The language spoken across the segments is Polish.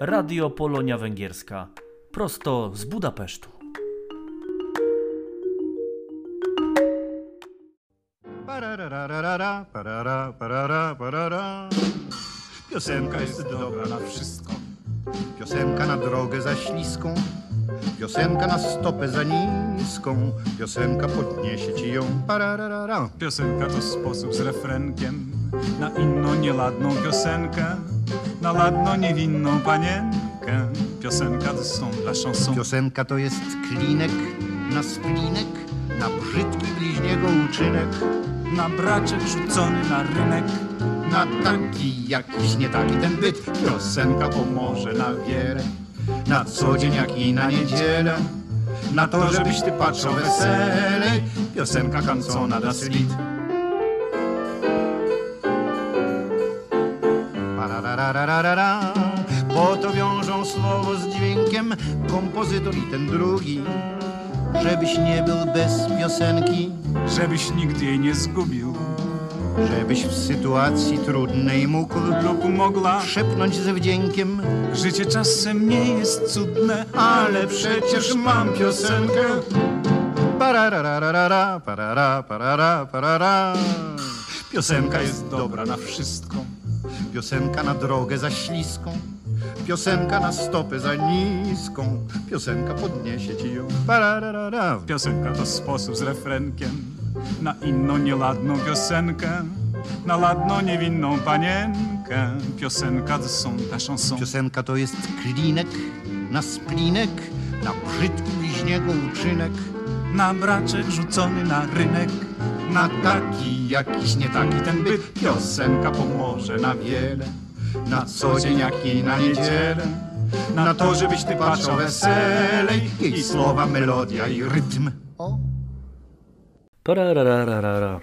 Radio Polonia Węgierska. Prosto z Budapesztu. Pararararara, parara, parara, parara. Piosenka jest dobra na wszystko. Piosenka na drogę za śliską. Piosenka na stopę za niską. Piosenka podniesie ci ją. Parararara. Piosenka to sposób z refrenkiem na inną nieladną piosenkę, na ladną niewinną panienkę. Piosenka to są dla chanson. Piosenka to jest klinek na splinek, na brzydki bliźniego uczynek. Na braczek rzucony na rynek, Na taki jakiś nie taki ten byt. Piosenka pomoże na wiele. Na co dzień jak i na niedzielę. Na to, żebyś ty patrzał weselej. Piosenka kancona das Lied. Pararararara. Po to wiążą słowo z dźwiękiem kompozytor i ten drugi. Żebyś nie był bez piosenki, żebyś nigdy jej nie zgubił żebyś w sytuacji trudnej mógł lub mogła. szepnąć ze wdziękiem, Życie czasem nie jest cudne, ale przecież mam piosenkę. Pararararara, parara, parara, parara. Piosenka jest dobra na wszystko. Piosenka na drogę za śliską. Piosenka na stopę za niską. Piosenka podniesie ci ją. Parararara. Piosenka to sposób z refrenkiem na inną nieladną piosenkę, na ladną niewinną panienkę. Piosenka to są dla chanson. Piosenka to jest klinek na splinek, na brzydki bliźniego uczynek. Na braczek rzucony na rynek, Na taki jakiś nie taki ten byt Piosenka pomoże na wiele. Na co dzień jak i na niedzielę. Na to, żebyś ty patrzał weselej. Jej słowa, melodia i rytm. O, Pararararara,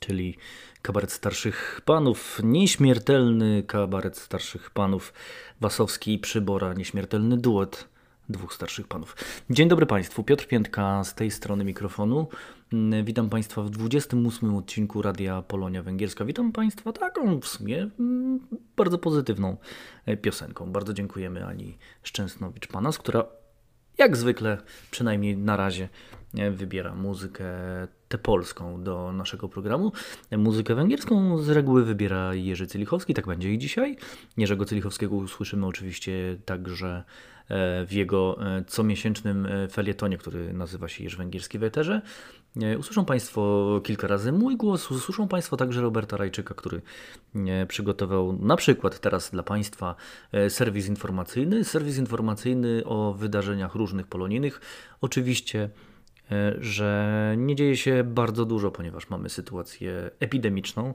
czyli kabaret starszych panów, nieśmiertelny kabaret starszych panów, Wasowski i Przybora, nieśmiertelny duet dwóch starszych panów. Dzień dobry Państwu, Piotr Piętka z tej strony mikrofonu. Mm, Witam Państwa w 28 odcinku Radia Polonia Węgierska. Witam Państwa taką w sumie mm, bardzo pozytywną e, piosenką. Bardzo dziękujemy Ani Szczęsnowicz-Panas, która jak zwykle, przynajmniej na razie, e, wybiera muzykę tę polską do naszego programu. Muzykę węgierską z reguły wybiera Jerzy Cylichowski, tak będzie i dzisiaj. Jerzego Cylichowskiego usłyszymy oczywiście także e, w jego e, comiesięcznym e, felietonie, który nazywa się Jerzy Węgierski w Eterze. E, Usłyszą Państwo kilka razy mój głos, usłyszą Państwo także Roberta Rajczyka, który e, przygotował na przykład teraz dla Państwa e, serwis informacyjny. Serwis informacyjny o wydarzeniach różnych polonijnych. Oczywiście, że nie dzieje się bardzo dużo, ponieważ mamy sytuację epidemiczną.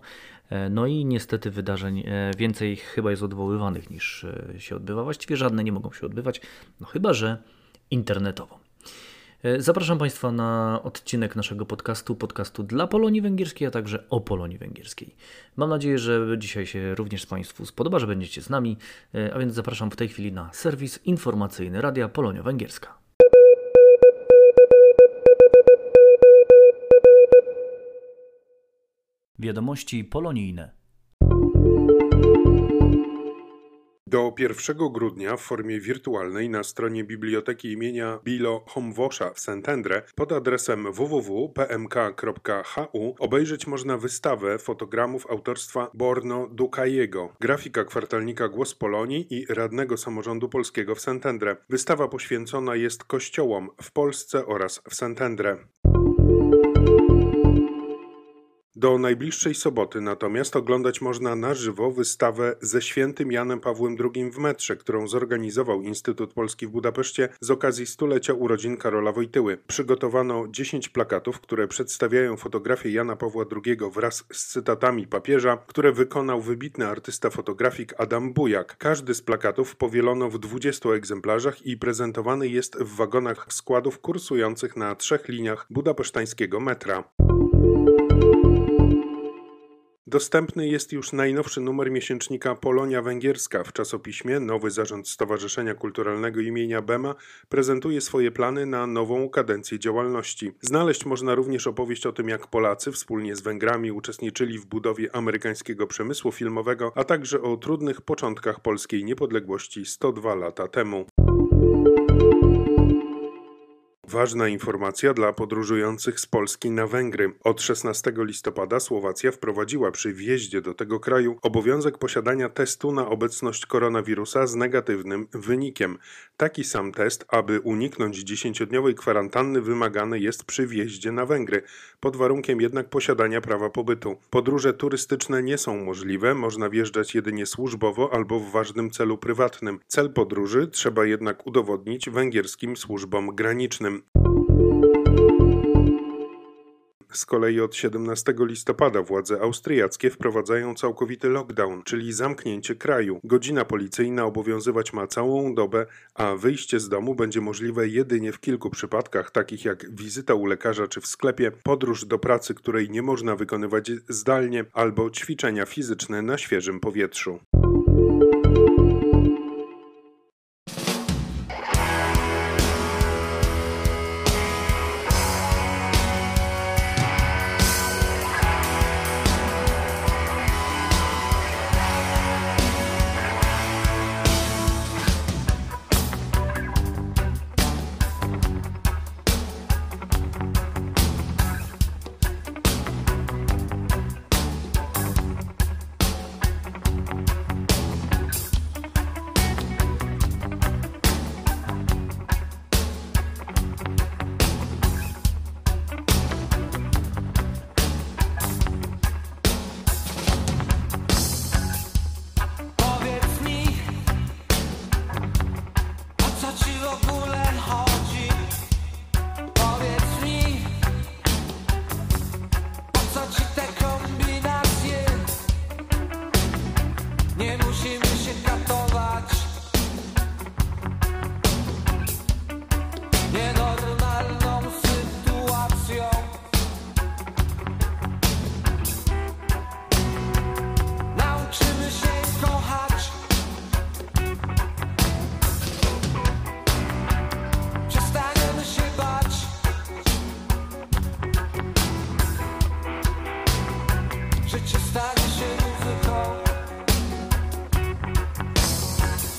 No i niestety wydarzeń więcej chyba jest odwoływanych niż się odbywa. Właściwie żadne nie mogą się odbywać, no chyba że internetowo. E, Zapraszam Państwa na odcinek naszego podcastu, podcastu dla Polonii Węgierskiej, a także o Polonii Węgierskiej. Mam nadzieję, że dzisiaj się również Państwu spodoba, że będziecie z nami, e, a więc zapraszam w tej chwili na serwis informacyjny Radia Polonia Węgierska. Wiadomości polonijne. Do 1 grudnia w formie wirtualnej na stronie biblioteki imienia Bilo Homwosza w Szentendre pod adresem www.pmk.hu obejrzeć można wystawę fotogramów autorstwa Borno Dukajego, grafika kwartalnika Głos Polonii i radnego samorządu polskiego w Szentendre. Wystawa poświęcona jest kościołom w Polsce oraz w Szentendre. Do najbliższej soboty natomiast oglądać można na żywo wystawę ze świętym Janem Pawłem II w metrze, którą zorganizował Instytut Polski w Budapeszcie z okazji stulecia urodzin Karola Wojtyły. Przygotowano 10 plakatów, które przedstawiają fotografię Jana Pawła II wraz z cytatami papieża, które wykonał wybitny artysta fotografik Adam Bujak. Każdy z plakatów powielono w 20 egzemplarzach i prezentowany jest w wagonach składów kursujących na trzech liniach budapesztańskiego metra. Dostępny jest już najnowszy numer miesięcznika Polonia Węgierska. W czasopiśmie nowy zarząd Stowarzyszenia Kulturalnego imienia Bema prezentuje swoje plany na nową kadencję działalności. Znaleźć można również opowieść o tym, jak Polacy wspólnie z Węgrami uczestniczyli w budowie amerykańskiego przemysłu filmowego, a także o trudnych początkach polskiej niepodległości 102 lata temu. Ważna informacja dla podróżujących z Polski na Węgry. Od 16 listopada Słowacja wprowadziła przy wjeździe do tego kraju obowiązek posiadania testu na obecność koronawirusa z negatywnym wynikiem. Taki sam test, aby uniknąć 10-dniowej kwarantanny, wymagany jest przy wjeździe na Węgry, pod warunkiem jednak posiadania prawa pobytu. Podróże turystyczne nie są możliwe, można wjeżdżać jedynie służbowo albo w ważnym celu prywatnym. Cel podróży trzeba jednak udowodnić węgierskim służbom granicznym. Z kolei od 17 listopada władze austriackie wprowadzają całkowity lockdown, czyli zamknięcie kraju. Godzina policyjna obowiązywać ma całą dobę, a wyjście z domu będzie możliwe jedynie w kilku przypadkach, takich jak wizyta u lekarza czy w sklepie, podróż do pracy, której nie można wykonywać zdalnie, albo ćwiczenia fizyczne na świeżym powietrzu.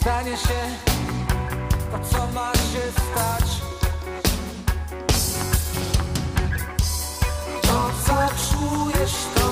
stanie się to, co ma się stać. To, co czujesz, to.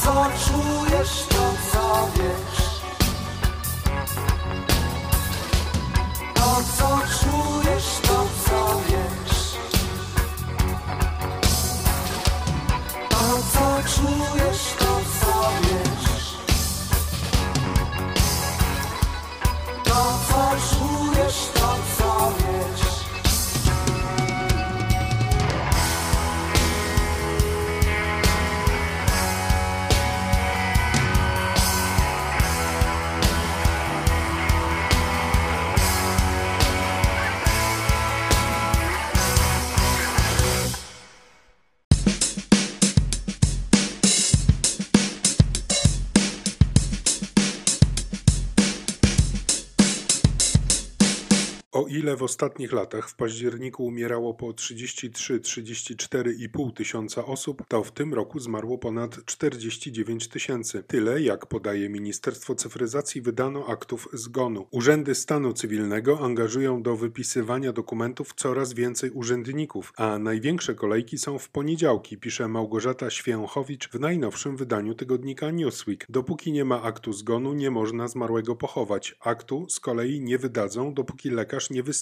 Co czujesz, ile w ostatnich latach w październiku umierało po 33-34,5 tysiąca osób, to w tym roku zmarło ponad 49 tysięcy. Tyle, jak podaje Ministerstwo Cyfryzacji, wydano aktów zgonu. Urzędy stanu cywilnego angażują do wypisywania dokumentów coraz więcej urzędników, a największe kolejki są w poniedziałki, pisze Małgorzata Święchowicz w najnowszym wydaniu tygodnika Newsweek. Dopóki nie ma aktu zgonu, nie można zmarłego pochować. Aktu z kolei nie wydadzą, dopóki lekarz nie wystawi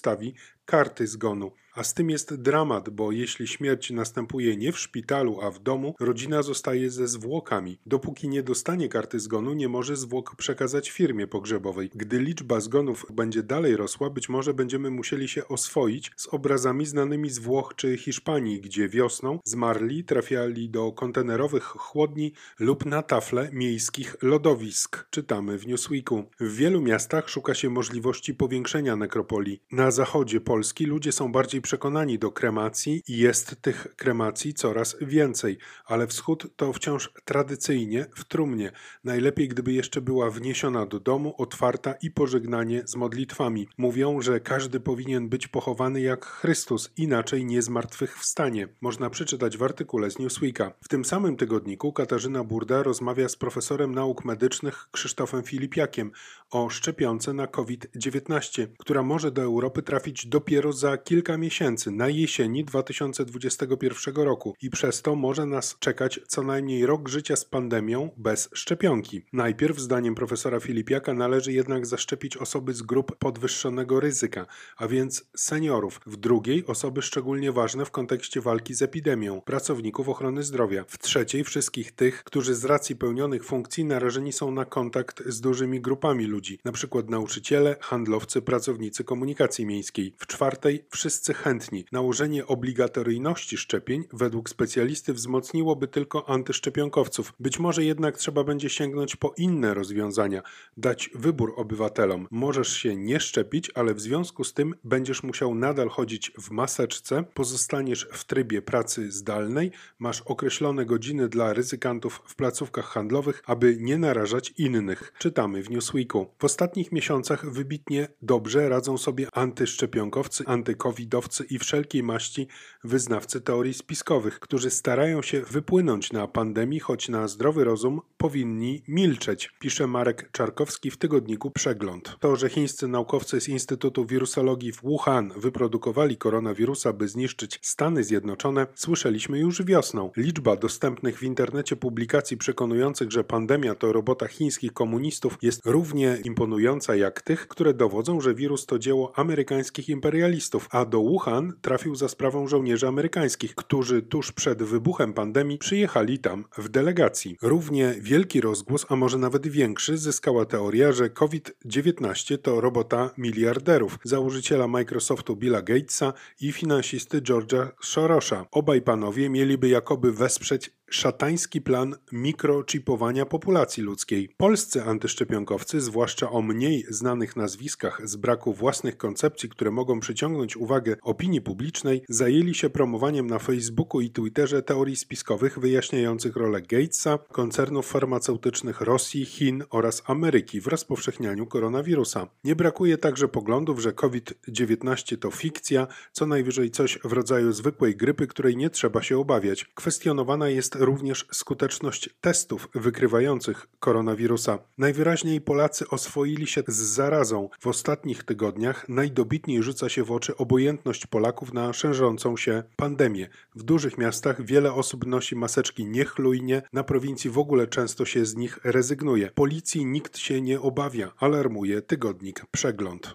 karty zgonu. A z tym jest dramat, bo jeśli śmierć następuje nie w szpitalu, a w domu, rodzina zostaje ze zwłokami. Dopóki nie dostanie karty zgonu, nie może zwłok przekazać firmie pogrzebowej. Gdy liczba zgonów będzie dalej rosła, być może będziemy musieli się oswoić z obrazami znanymi z Włoch czy Hiszpanii, gdzie wiosną zmarli trafiali do kontenerowych chłodni lub na tafle miejskich lodowisk. Czytamy w Newsweeku. W wielu miastach szuka się możliwości powiększenia nekropolii. Na zachodzie Polski ludzie są bardziej przekonani do kremacji i jest tych kremacji coraz więcej, ale wschód to wciąż tradycyjnie w trumnie. Najlepiej, gdyby jeszcze była wniesiona do domu, otwarta i pożegnanie z modlitwami. Mówią, że każdy powinien być pochowany jak Chrystus, inaczej nie zmartwychwstanie. Można przeczytać w artykule z Newsweeka. W tym samym tygodniku Katarzyna Burda rozmawia z profesorem nauk medycznych Krzysztofem Filipiakiem o szczepionce na COVID-19, która może do Europy trafić dopiero za kilka miesięcy, na jesieni 2021 roku i przez to może nas czekać co najmniej rok życia z pandemią bez szczepionki. Najpierw, zdaniem profesora Filipiaka, należy jednak zaszczepić osoby z grup podwyższonego ryzyka, a więc seniorów. W drugiej osoby szczególnie ważne w kontekście walki z epidemią, pracowników ochrony zdrowia. W trzeciej wszystkich tych, którzy z racji pełnionych funkcji narażeni są na kontakt z dużymi grupami ludzi, np. nauczyciele, handlowcy, pracownicy komunikacji miejskiej. W czwartej wszyscy chętni. Nałożenie obligatoryjności szczepień według specjalisty wzmocniłoby tylko antyszczepionkowców. Być może jednak trzeba będzie sięgnąć po inne rozwiązania, dać wybór obywatelom. Możesz się nie szczepić, ale w związku z tym będziesz musiał nadal chodzić w maseczce, pozostaniesz w trybie pracy zdalnej, masz określone godziny dla ryzykantów w placówkach handlowych, aby nie narażać innych. Czytamy w Newsweeku. W ostatnich miesiącach wybitnie dobrze radzą sobie antyszczepionkowcy, antykowidowcy i wszelkiej maści wyznawcy teorii spiskowych, którzy starają się wypłynąć na pandemii, choć na zdrowy rozum powinni milczeć, pisze Marek Czarkowski w tygodniku Przegląd. To, że chińscy naukowcy z Instytutu Wirusologii w Wuhan wyprodukowali koronawirusa, by zniszczyć Stany Zjednoczone, słyszeliśmy już wiosną. Liczba dostępnych w internecie publikacji przekonujących, że pandemia to robota chińskich komunistów jest równie imponująca jak tych, które dowodzą, że wirus to dzieło amerykańskich imperialistów, a do Wuhan Wuhan trafił za sprawą żołnierzy amerykańskich, którzy tuż przed wybuchem pandemii przyjechali tam w delegacji. Równie wielki rozgłos, a może nawet większy, zyskała teoria, że COVID-19 to robota miliarderów, założyciela Microsoftu Billa Gatesa i finansisty George'a Soros'a. Obaj panowie mieliby jakoby wesprzeć szatański plan mikrochipowania populacji ludzkiej. Polscy antyszczepionkowcy, zwłaszcza o mniej znanych nazwiskach z braku własnych koncepcji, które mogą przyciągnąć uwagę opinii publicznej, zajęli się promowaniem na Facebooku i Twitterze teorii spiskowych wyjaśniających rolę Gatesa, koncernów farmaceutycznych Rosji, Chin oraz Ameryki w rozpowszechnianiu koronawirusa. Nie brakuje także poglądów, że COVID-19 to fikcja, co najwyżej coś w rodzaju zwykłej grypy, której nie trzeba się obawiać. Kwestionowana jest również skuteczność testów wykrywających koronawirusa. Najwyraźniej Polacy oswoili się z zarazą. W ostatnich tygodniach najdobitniej rzuca się w oczy obojętność Polaków na szerzącą się pandemię. W dużych miastach wiele osób nosi maseczki niechlujnie, na prowincji w ogóle często się z nich rezygnuje. Policji nikt się nie obawia, alarmuje tygodnik Przegląd.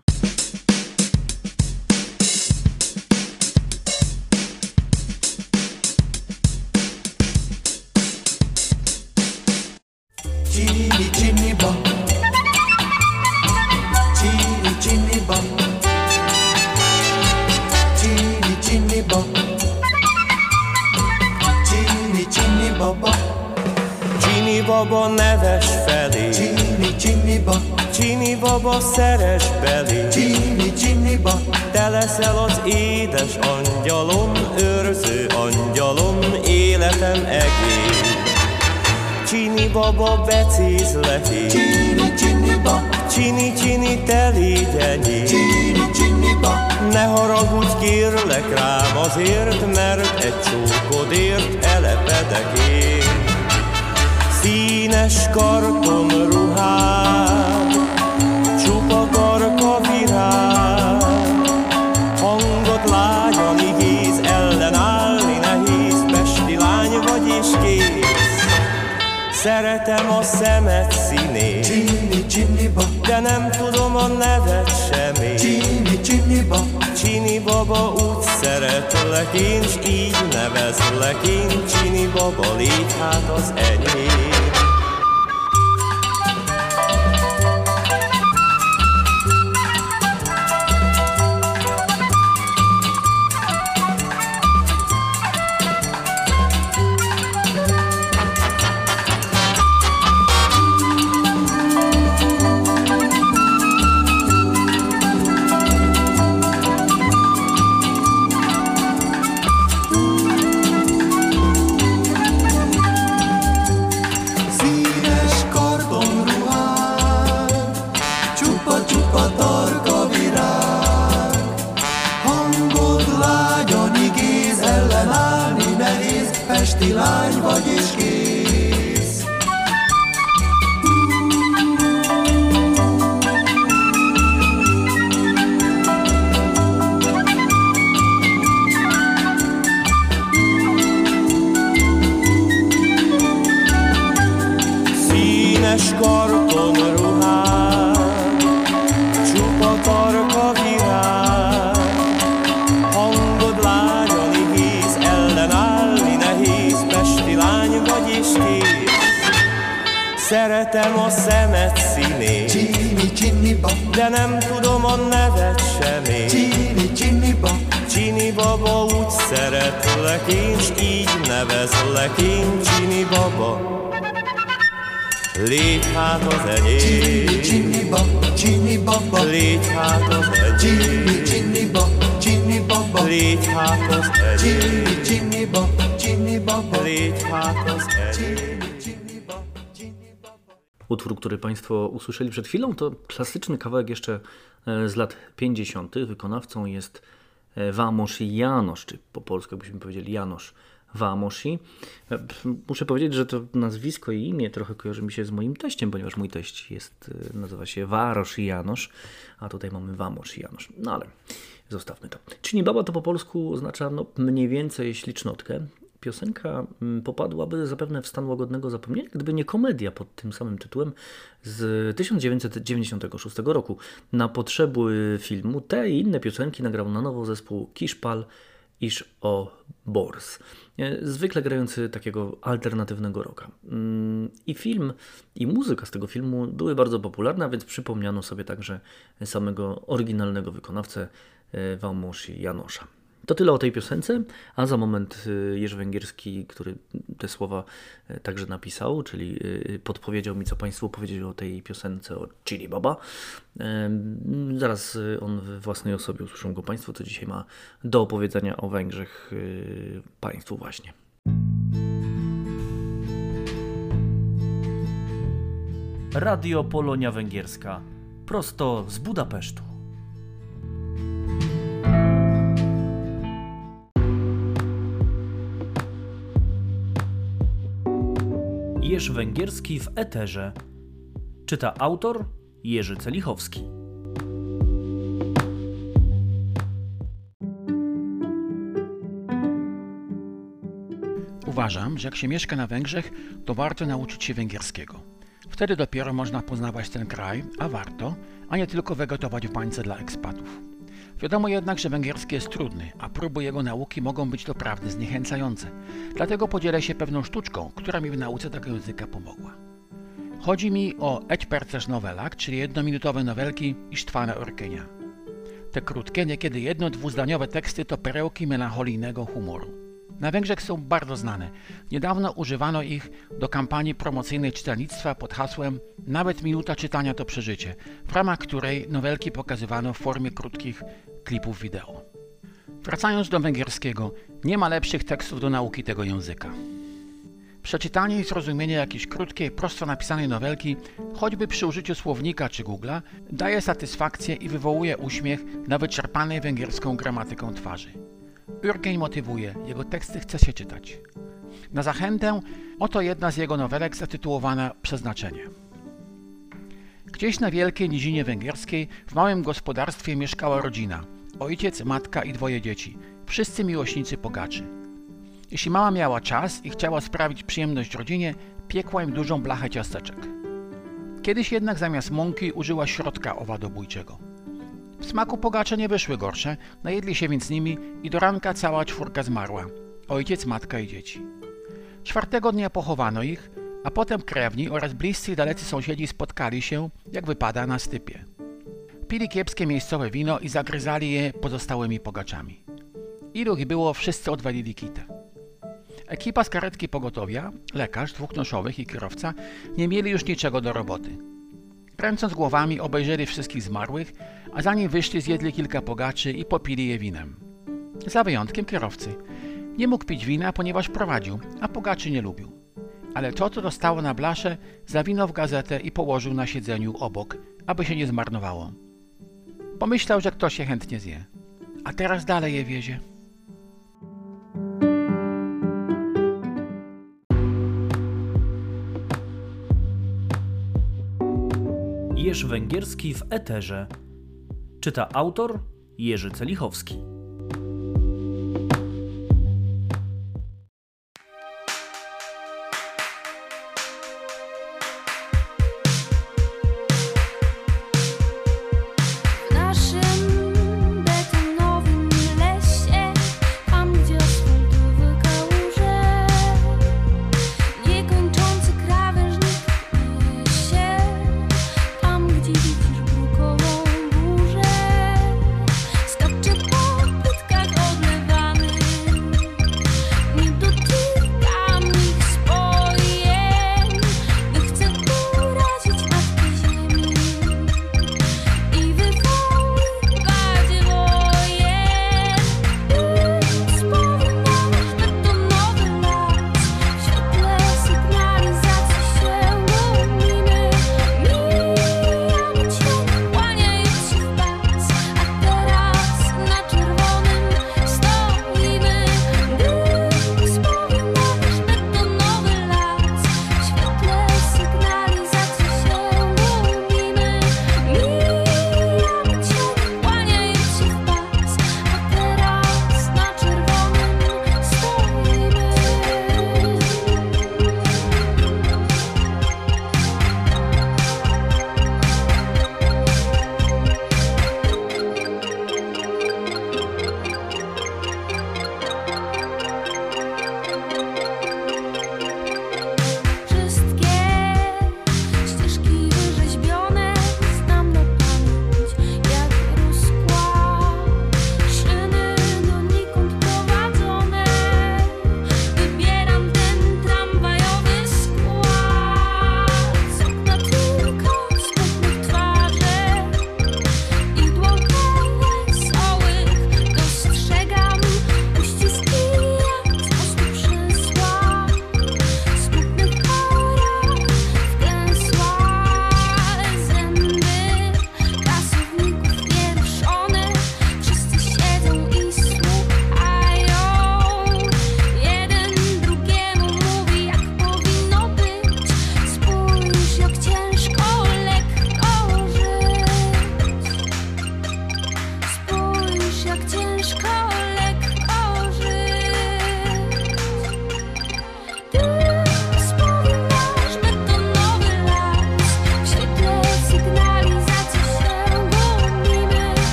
Chini chini bom Chini chini bom Chini chini bom Chini chini bobo Csini baba neves felé, Chini chini bom Csini baba szeres belé, Chini chini bom Te leszel az édes angyalom, őrző angyalom, életem egész. Csini baba becézleti, Chini chini bom csini csini te légy enyém. Ne haragudj kérlek rám azért, mert egy csókodért elepedek én. Színes karton ruhád, Szeretem a szemed színét, chini bom de nem tudom a neved semmi. Chini chini bom Csini baba úgy szeretlek én, s így nevezlek én, Csini baba légy hát az enyém. Színes karton ruhád, csupa tarka virág, hangod lágyan igéz, ellenállni nehéz, pesti lány vagy és kész. Szeretem a szemed színét, Csini csini de nem tudom a neved semmi. csini csini bom, Csini baba, úgy szeretlek én, s így nevezlek én, Csini baba. Bom, csini baba. légy hát az Csini enyém, csini bom, csini baba. légy hát az enyém, Csini csini bom, csini baba. légy hát az enyém. Csini csini bom, csini baba. Utwór, który Państwo usłyszeli przed chwilą, to klasyczny kawałek jeszcze e, z lat 50. Wykonawcą jest e, Wamoshi Janosz, czy po polsku byśmy powiedzieli Janosz Wamoshi. E, Muszę powiedzieć, że to nazwisko i imię trochę kojarzy mi się z moim teściem, ponieważ mój teść jest, e, nazywa się Warosz Janosz, a tutaj mamy Wamosz Janosz. No ale zostawmy to. Czyni baba to po polsku oznacza no, mniej więcej ślicznotkę. piosenka mm, popadłaby zapewne w stan łagodnego zapomnienia, gdyby nie komedia pod tym samym tytułem z 1996 roku. Na potrzeby filmu te i inne piosenki nagrał na nowo zespół Kiszpal iż o Bors. Zwykle grający takiego alternatywnego rocka. Mm, I film, i muzyka z tego filmu były bardzo popularne, więc przypomniano sobie także samego oryginalnego wykonawcę e, Wałmosi Janosza. To tyle o tej piosence, a za moment y, Jerzy Węgierski, który te słowa y, także napisał, czyli y, podpowiedział mi, co Państwu powiedzieć o tej piosence o Chili Baba. Zaraz on w własnej osobie usłyszą go Państwo, co dzisiaj ma do opowiedzenia o Węgrzech Państwu właśnie. Radio Polonia Węgierska, prosto z Budapesztu. Jerzy Węgierski w Eterze. Czyta autor Jerzy Celichowski. Uważam, że jak się mieszka na Węgrzech, to warto nauczyć się węgierskiego. Wtedy dopiero można poznawać ten kraj, a warto, a nie tylko wegetować w bańce dla ekspatów. Wiadomo jednak, że węgierski jest trudny, a próby jego nauki mogą być doprawdy zniechęcające. Dlatego podzielę się pewną sztuczką, która mi w nauce tego języka pomogła. Chodzi mi o Ećpercerz nowelak, czyli jednominutowe nowelki Isztwana Orkenia. Te krótkie, niekiedy jedno-dwuzdaniowe teksty to perełki melancholijnego humoru. Na Węgrzech są bardzo znane. Niedawno używano ich do kampanii promocyjnej czytelnictwa pod hasłem Nawet minuta czytania to przeżycie, w ramach której nowelki pokazywano w formie krótkich klipów wideo. Wracając do węgierskiego, nie ma lepszych tekstów do nauki tego języka. Przeczytanie i zrozumienie jakiejś krótkiej, prosto napisanej nowelki, choćby przy użyciu słownika czy Google'a, daje satysfakcję i wywołuje uśmiech na wyczerpanej węgierską gramatyką twarzy. Jurgen motywuje, jego teksty chce się czytać. Na zachętę oto jedna z jego nowelek zatytułowana Przeznaczenie. Gdzieś na wielkiej nizinie węgierskiej w małym gospodarstwie mieszkała rodzina. Ojciec, matka i dwoje dzieci. Wszyscy miłośnicy pogaczy. Jeśli mama miała czas i chciała sprawić przyjemność rodzinie, piekła im dużą blachę ciasteczek. Kiedyś jednak zamiast mąki użyła środka owadobójczego. W smaku pogacze nie wyszły gorsze, najedli się więc nimi i do ranka cała czwórka zmarła. Ojciec, matka i dzieci. Czwartego dnia pochowano ich, a potem krewni oraz bliscy i dalecy sąsiedzi spotkali się, jak wypada, na stypie. Pili kiepskie miejscowe wino i zagryzali je pozostałymi pogaczami. Ilu ich było, wszyscy odwalili kitę. Ekipa z karetki pogotowia, lekarz, dwóch noszowych i kierowca nie mieli już niczego do roboty. Kręcąc głowami obejrzeli wszystkich zmarłych, a zanim wyszli zjedli kilka pogaczy i popili je winem. Za wyjątkiem kierowcy. Nie mógł pić wina, ponieważ prowadził, a pogaczy nie lubił. Ale to, co dostało na blasze, zawinął w gazetę i położył na siedzeniu obok, aby się nie zmarnowało. Pomyślał, że ktoś je chętnie zje. A teraz dalej je wiezie. Jerzy Węgierski w Eterze. Czyta autor Jerzy Celichowski.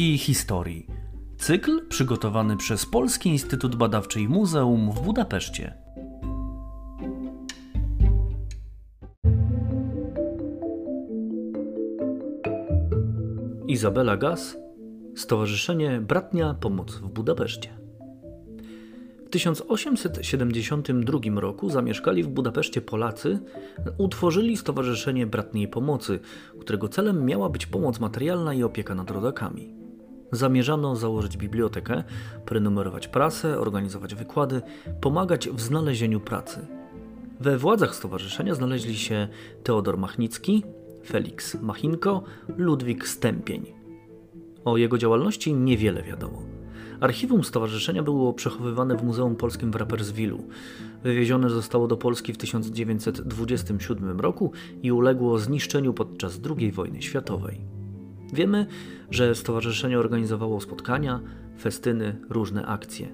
Historii. Cykl przygotowany przez Polski Instytut Badawczy i Muzeum w Budapeszcie. Izabela Gaz, Stowarzyszenie Bratnia Pomoc w Budapeszcie. W 1872 roku zamieszkali w Budapeszcie Polacy utworzyli Stowarzyszenie Bratniej Pomocy, którego celem miała być pomoc materialna i opieka nad rodakami. Zamierzano założyć bibliotekę, prenumerować prasę, organizować wykłady, pomagać w znalezieniu pracy. We władzach stowarzyszenia znaleźli się Teodor Machnicki, Felix Machinko, Ludwik Stępień. O jego działalności niewiele wiadomo. Archiwum stowarzyszenia było przechowywane w Muzeum Polskim w Rapperswilu. Wywiezione zostało do Polski w 1927 roku i uległo zniszczeniu podczas II wojny światowej. Wiemy, że stowarzyszenie organizowało spotkania, festyny, różne akcje.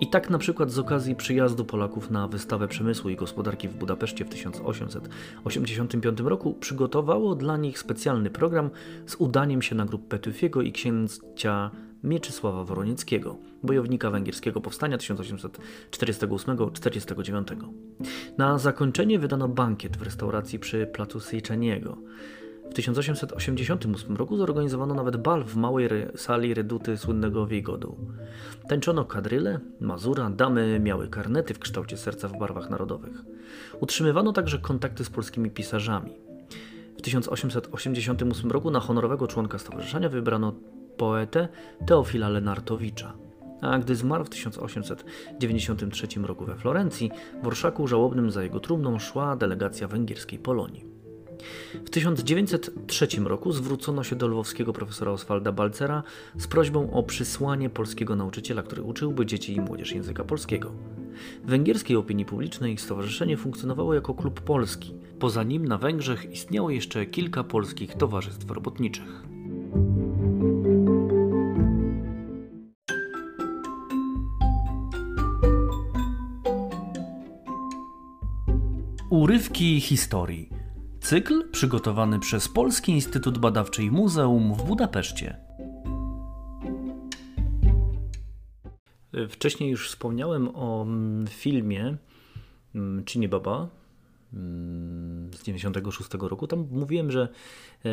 I tak na przykład z okazji przyjazdu Polaków na wystawę przemysłu i gospodarki w Budapeszcie w 1885 roku przygotowało dla nich specjalny program z udaniem się na grupę Petufiego i księcia Mieczysława Woronieckiego, bojownika węgierskiego powstania 1848-49. Na zakończenie wydano bankiet w restauracji przy placu Sejczeniego. W 1888 roku zorganizowano nawet bal w małej sali reduty słynnego Wigodu. Tańczono kadryle, mazura, damy miały karnety w kształcie serca w barwach narodowych. Utrzymywano także kontakty z polskimi pisarzami. W 1888 roku na honorowego członka stowarzyszenia wybrano poetę Teofila Lenartowicza. A gdy zmarł w 1893 roku we Florencji, w orszaku żałobnym za jego trumną szła delegacja węgierskiej Polonii. W 1903 roku zwrócono się do lwowskiego profesora Oswalda Balcera z prośbą o przysłanie polskiego nauczyciela, który uczyłby dzieci i młodzież języka polskiego. W węgierskiej opinii publicznej stowarzyszenie funkcjonowało jako klub polski. Poza nim na Węgrzech istniało jeszcze kilka polskich towarzystw robotniczych. Urywki historii. Cykl przygotowany przez Polski Instytut Badawczy i Muzeum w Budapeszcie. Wcześniej już wspomniałem o mm, filmie Chini Baba mm, z 96 roku. Tam mówiłem, że e,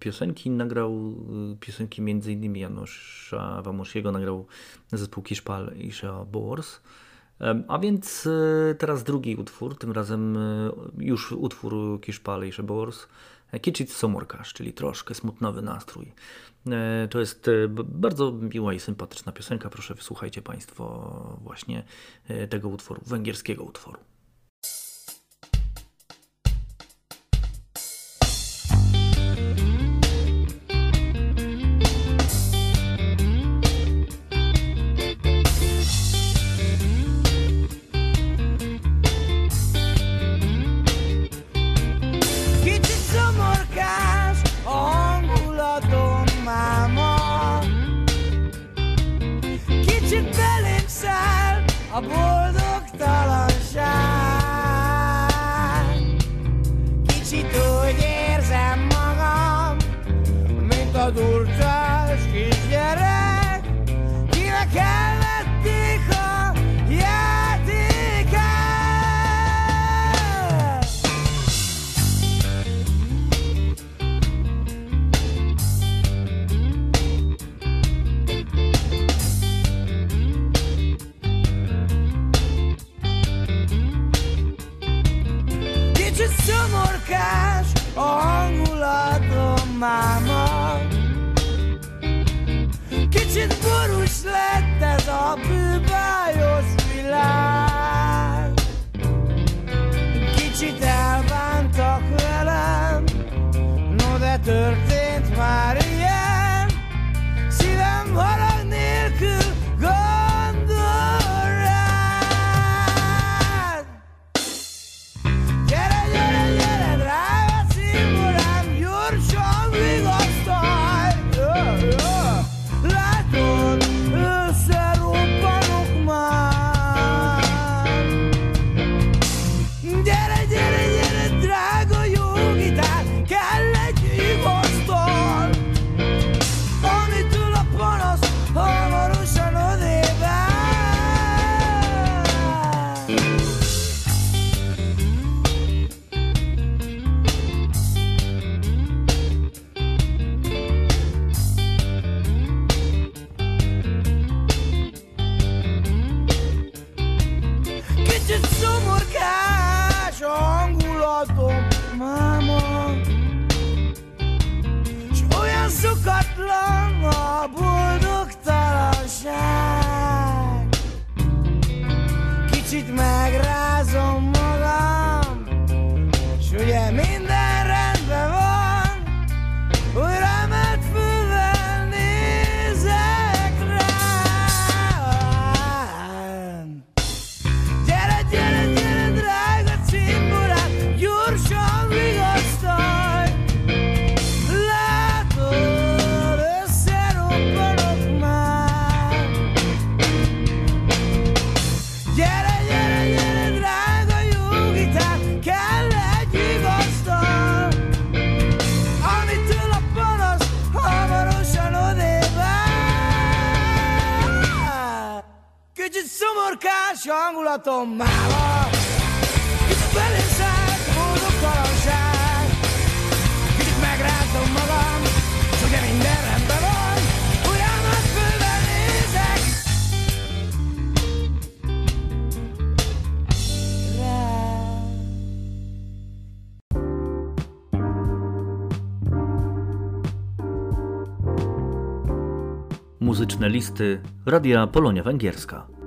piosenki nagrał, piosenki m.in. Janusza Wamosiego nagrał zespół Kiszpal i Shea Boers. A więc e, teraz drugi utwór, tym razem e, już utwór Kiszpale i Szebors, Kicsit Somorkasz, czyli troszkę smutnowy nastrój. E, to jest bardzo miła i sympatyczna piosenka. Proszę wysłuchajcie Państwo właśnie tego utworu, węgierskiego utworu. dur Muzyczne listy Radia Polonia Węgierska.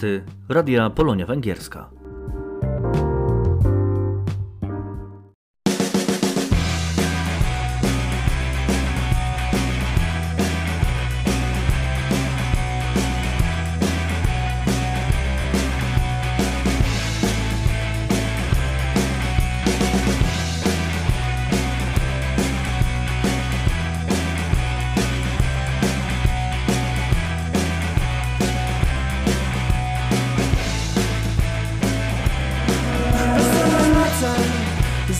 Listy Radia Polonia Węgierska.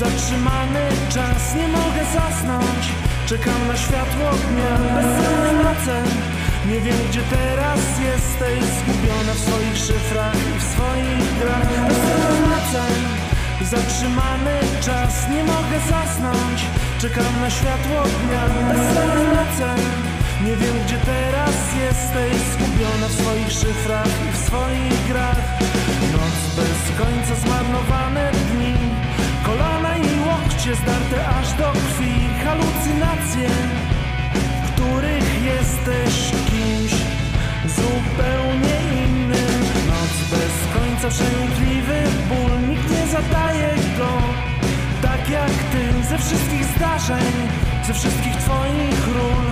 Zatrzymany. Czas, nie mogę zasnąć. Czekam na światło dnia Bezsenny noce Nie wiem gdzie teraz jesteś. Zgubiona w swoich szyfrach i w swoich grach. Bez informacji Zatrzymany. Czas, nie mogę zasnąć. Czekam na światło dnia Bez informacji Nie wiem gdzie teraz jesteś. Zgubiona w swoich szyfrach i w swoich grach. Noc bez końca i zdarte aż do krwi Halucynacje w których jesteś kimś zupełnie innym. Noc bez końca, przenikliwy ból, nikt nie zadaje go. Tak jak ty, ze wszystkich zdarzeń, ze wszystkich twoich ról,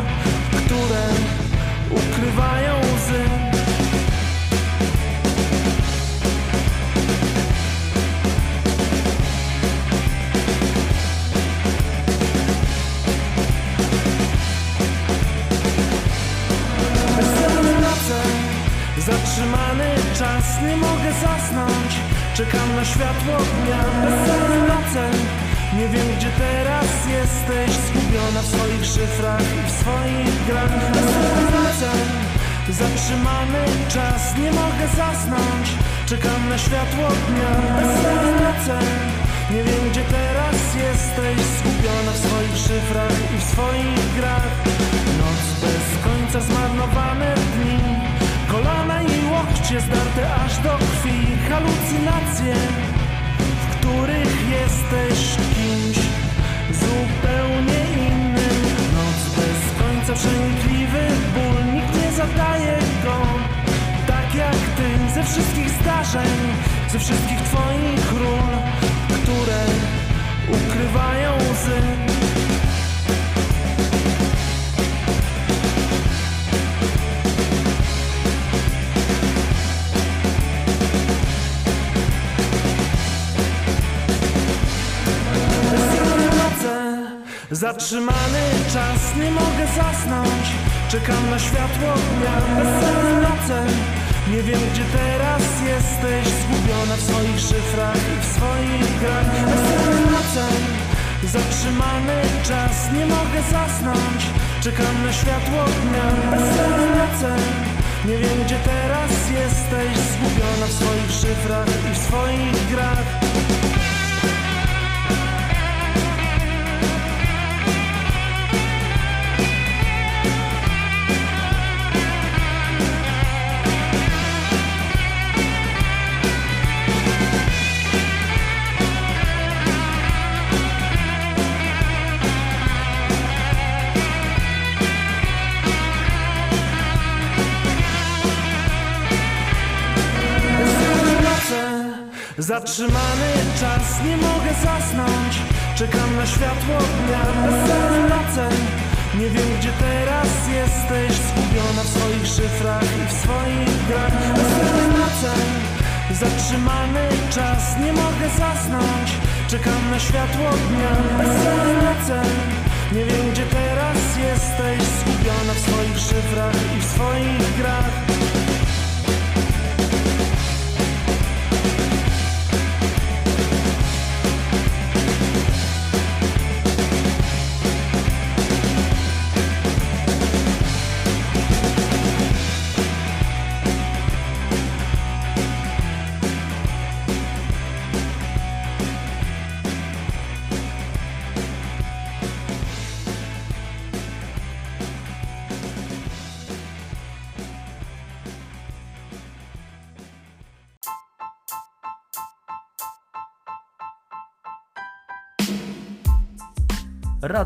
które ukrywają łzy. Zatrzymany czas, nie mogę zasnąć. Czekam na światło dnia Nocę, Nie wiem gdzie teraz jesteś. Zgubiona w swoich szyfrach i w swoich grach. Nocę, Zatrzymany czas, nie mogę zasnąć. Czekam na światło dnia Nocę, Nie wiem gdzie teraz jesteś. Zgubiona w swoich szyfrach i w swoich grach łokcie zdarte aż do krwi. Halucynacje, w których jesteś kimś zupełnie innym. Noc bez końca przenikliwy ból Nikt nie zadaje go. Tak jak ty ze wszystkich zdarzeń Ze wszystkich twoich ról Które ukrywają łzy Zatrzymany czas, nie mogę zasnąć. Czekam na światło dnia Bezsenne noce. Nie wiem gdzie teraz jesteś. Zgubiona w swoich szyfrach i w swoich grach. Bezsenne noce. Zatrzymany czas, nie mogę zasnąć. Czekam na światło dnia Bezsenne noce. Nie wiem gdzie teraz jesteś. Zgubiona w swoich szyfrach i w swoich grach Zatrzymany czas, nie mogę zasnąć. Czekam na światło dnia Bezsenne noce Nie wiem gdzie teraz jesteś. Zgubiona w swoich szyfrach i w swoich grach. Bezsenne noce Zatrzymany czas, nie mogę zasnąć. Czekam na światło dnia Bezsenne noce Nie wiem gdzie teraz jesteś. Zgubiona w swoich szyfrach i w swoich grach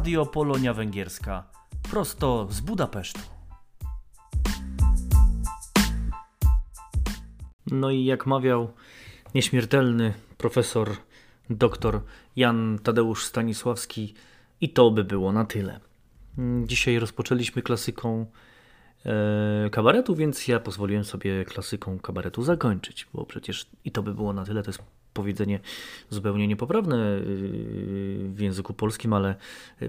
Radio Polonia Węgierska. Prosto z Budapesztu. No i jak mawiał nieśmiertelny profesor dr Jan Tadeusz Stanisławski, i to by było na tyle. Dzisiaj rozpoczęliśmy klasyką e, kabaretu, więc ja pozwoliłem sobie klasyką kabaretu zakończyć, bo przecież i to by było na tyle. To jest powiedzenie zupełnie niepoprawne yy, w języku polskim, ale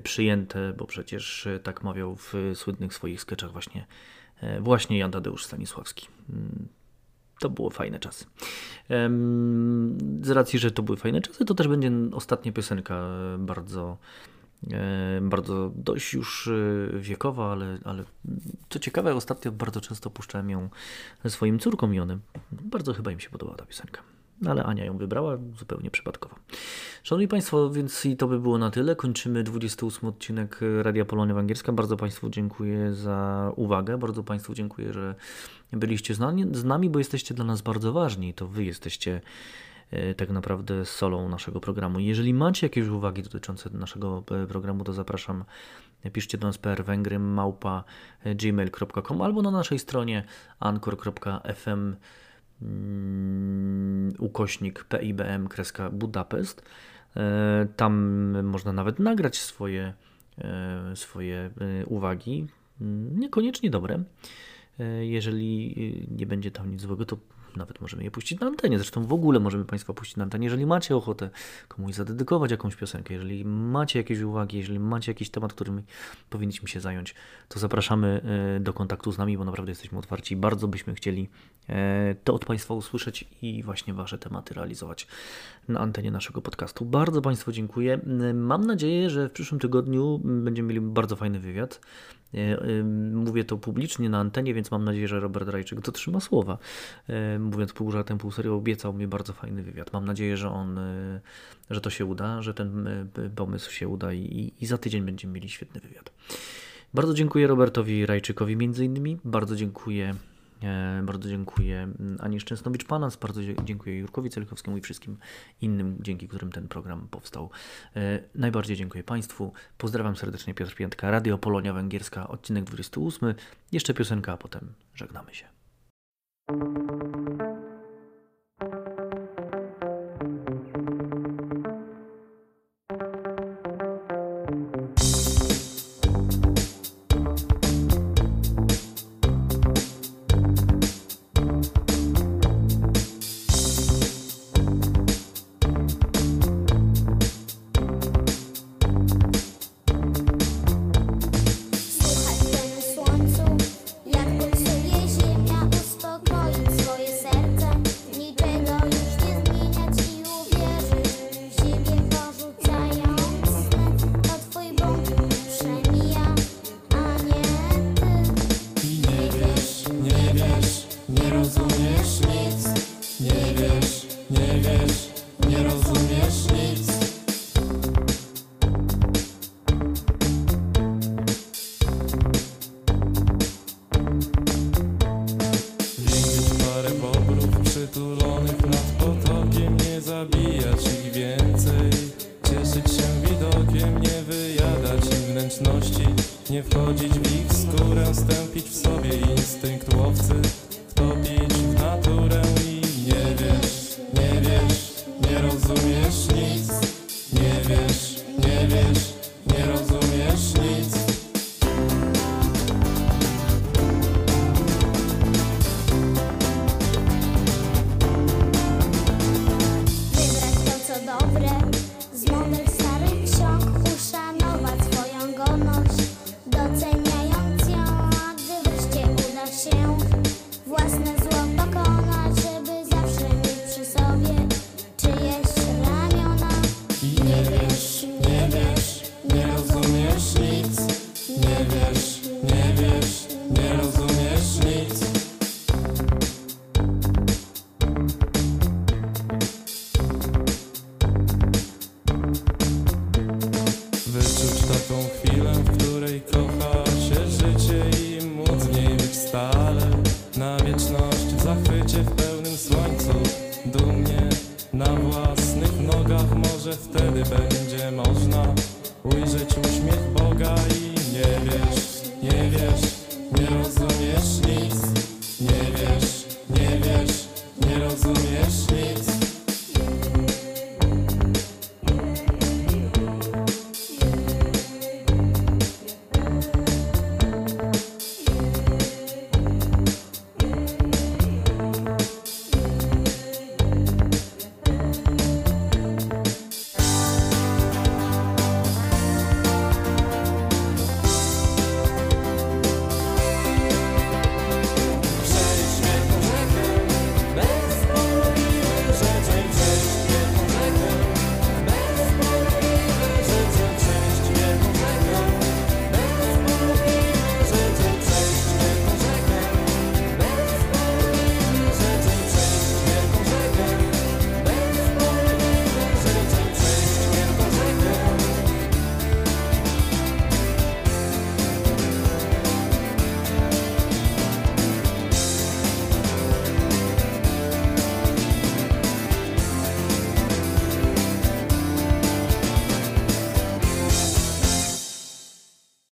przyjęte, bo przecież tak mawiał w słynnych swoich sketchach właśnie, e, właśnie Jan Tadeusz Stanisławski. Mm, To było fajne czasy. Z racji, że to były fajne czasy, to też będzie ostatnia piosenka bardzo bardzo dość już wiekowa, ale, ale co ciekawe, ostatnio bardzo często puszczałem ją swoim córkom Jonem. Bardzo chyba im się podobała ta piosenka. No, Ale Ania ją wybrała zupełnie przypadkowo. Szanowni Państwo, więc i to by było na tyle. Kończymy 28 odcinek Radia Polonia Węgierska. Bardzo Państwu dziękuję za uwagę. Bardzo Państwu dziękuję, że byliście z nami, bo jesteście dla nas bardzo ważni. To Wy jesteście e, tak naprawdę solą naszego programu. Jeżeli macie jakieś uwagi dotyczące naszego e, programu, to zapraszam, piszcie do nas prwęgry małpa gmail.com albo na naszej stronie anchor.fm ukośnik PIBM kreska Budapest. E, Tam można nawet nagrać swoje, e, swoje e, uwagi, Mm, niekoniecznie dobre. Jeżeli nie będzie tam nic złego, to nawet możemy je puścić na antenie. Zresztą w ogóle możemy Państwa puścić na antenie. Jeżeli macie ochotę komuś zadedykować jakąś piosenkę, jeżeli macie jakieś uwagi, jeżeli macie jakiś temat, którym powinniśmy się zająć, to zapraszamy e, do kontaktu z nami, bo naprawdę jesteśmy otwarci. Bardzo byśmy chcieli e, to od Państwa usłyszeć i właśnie Wasze tematy realizować na antenie naszego podcastu. Bardzo Państwu dziękuję. Mam nadzieję, że w przyszłym tygodniu będziemy mieli bardzo fajny wywiad. E, Mówię to publicznie na antenie, więc mam nadzieję, że Robert Rajczyk dotrzyma słowa. E, Mówiąc pół żartem, pół serio, obiecał mi bardzo fajny wywiad. Mam nadzieję, że on, e, że to się uda, że ten pomysł się uda i, i za tydzień będziemy mieli świetny wywiad. Bardzo dziękuję Robertowi Rajczykowi między innymi. Bardzo dziękuję Bardzo dziękuję Ani Szczęsnowicz-Panas, bardzo dziękuję Jurkowi Celichowskiemu i wszystkim innym, dzięki którym ten program powstał. E, Najbardziej dziękuję Państwu. Pozdrawiam serdecznie Piotr Piętka, Radio Polonia Węgierska, odcinek 28. Jeszcze piosenka, a potem żegnamy się.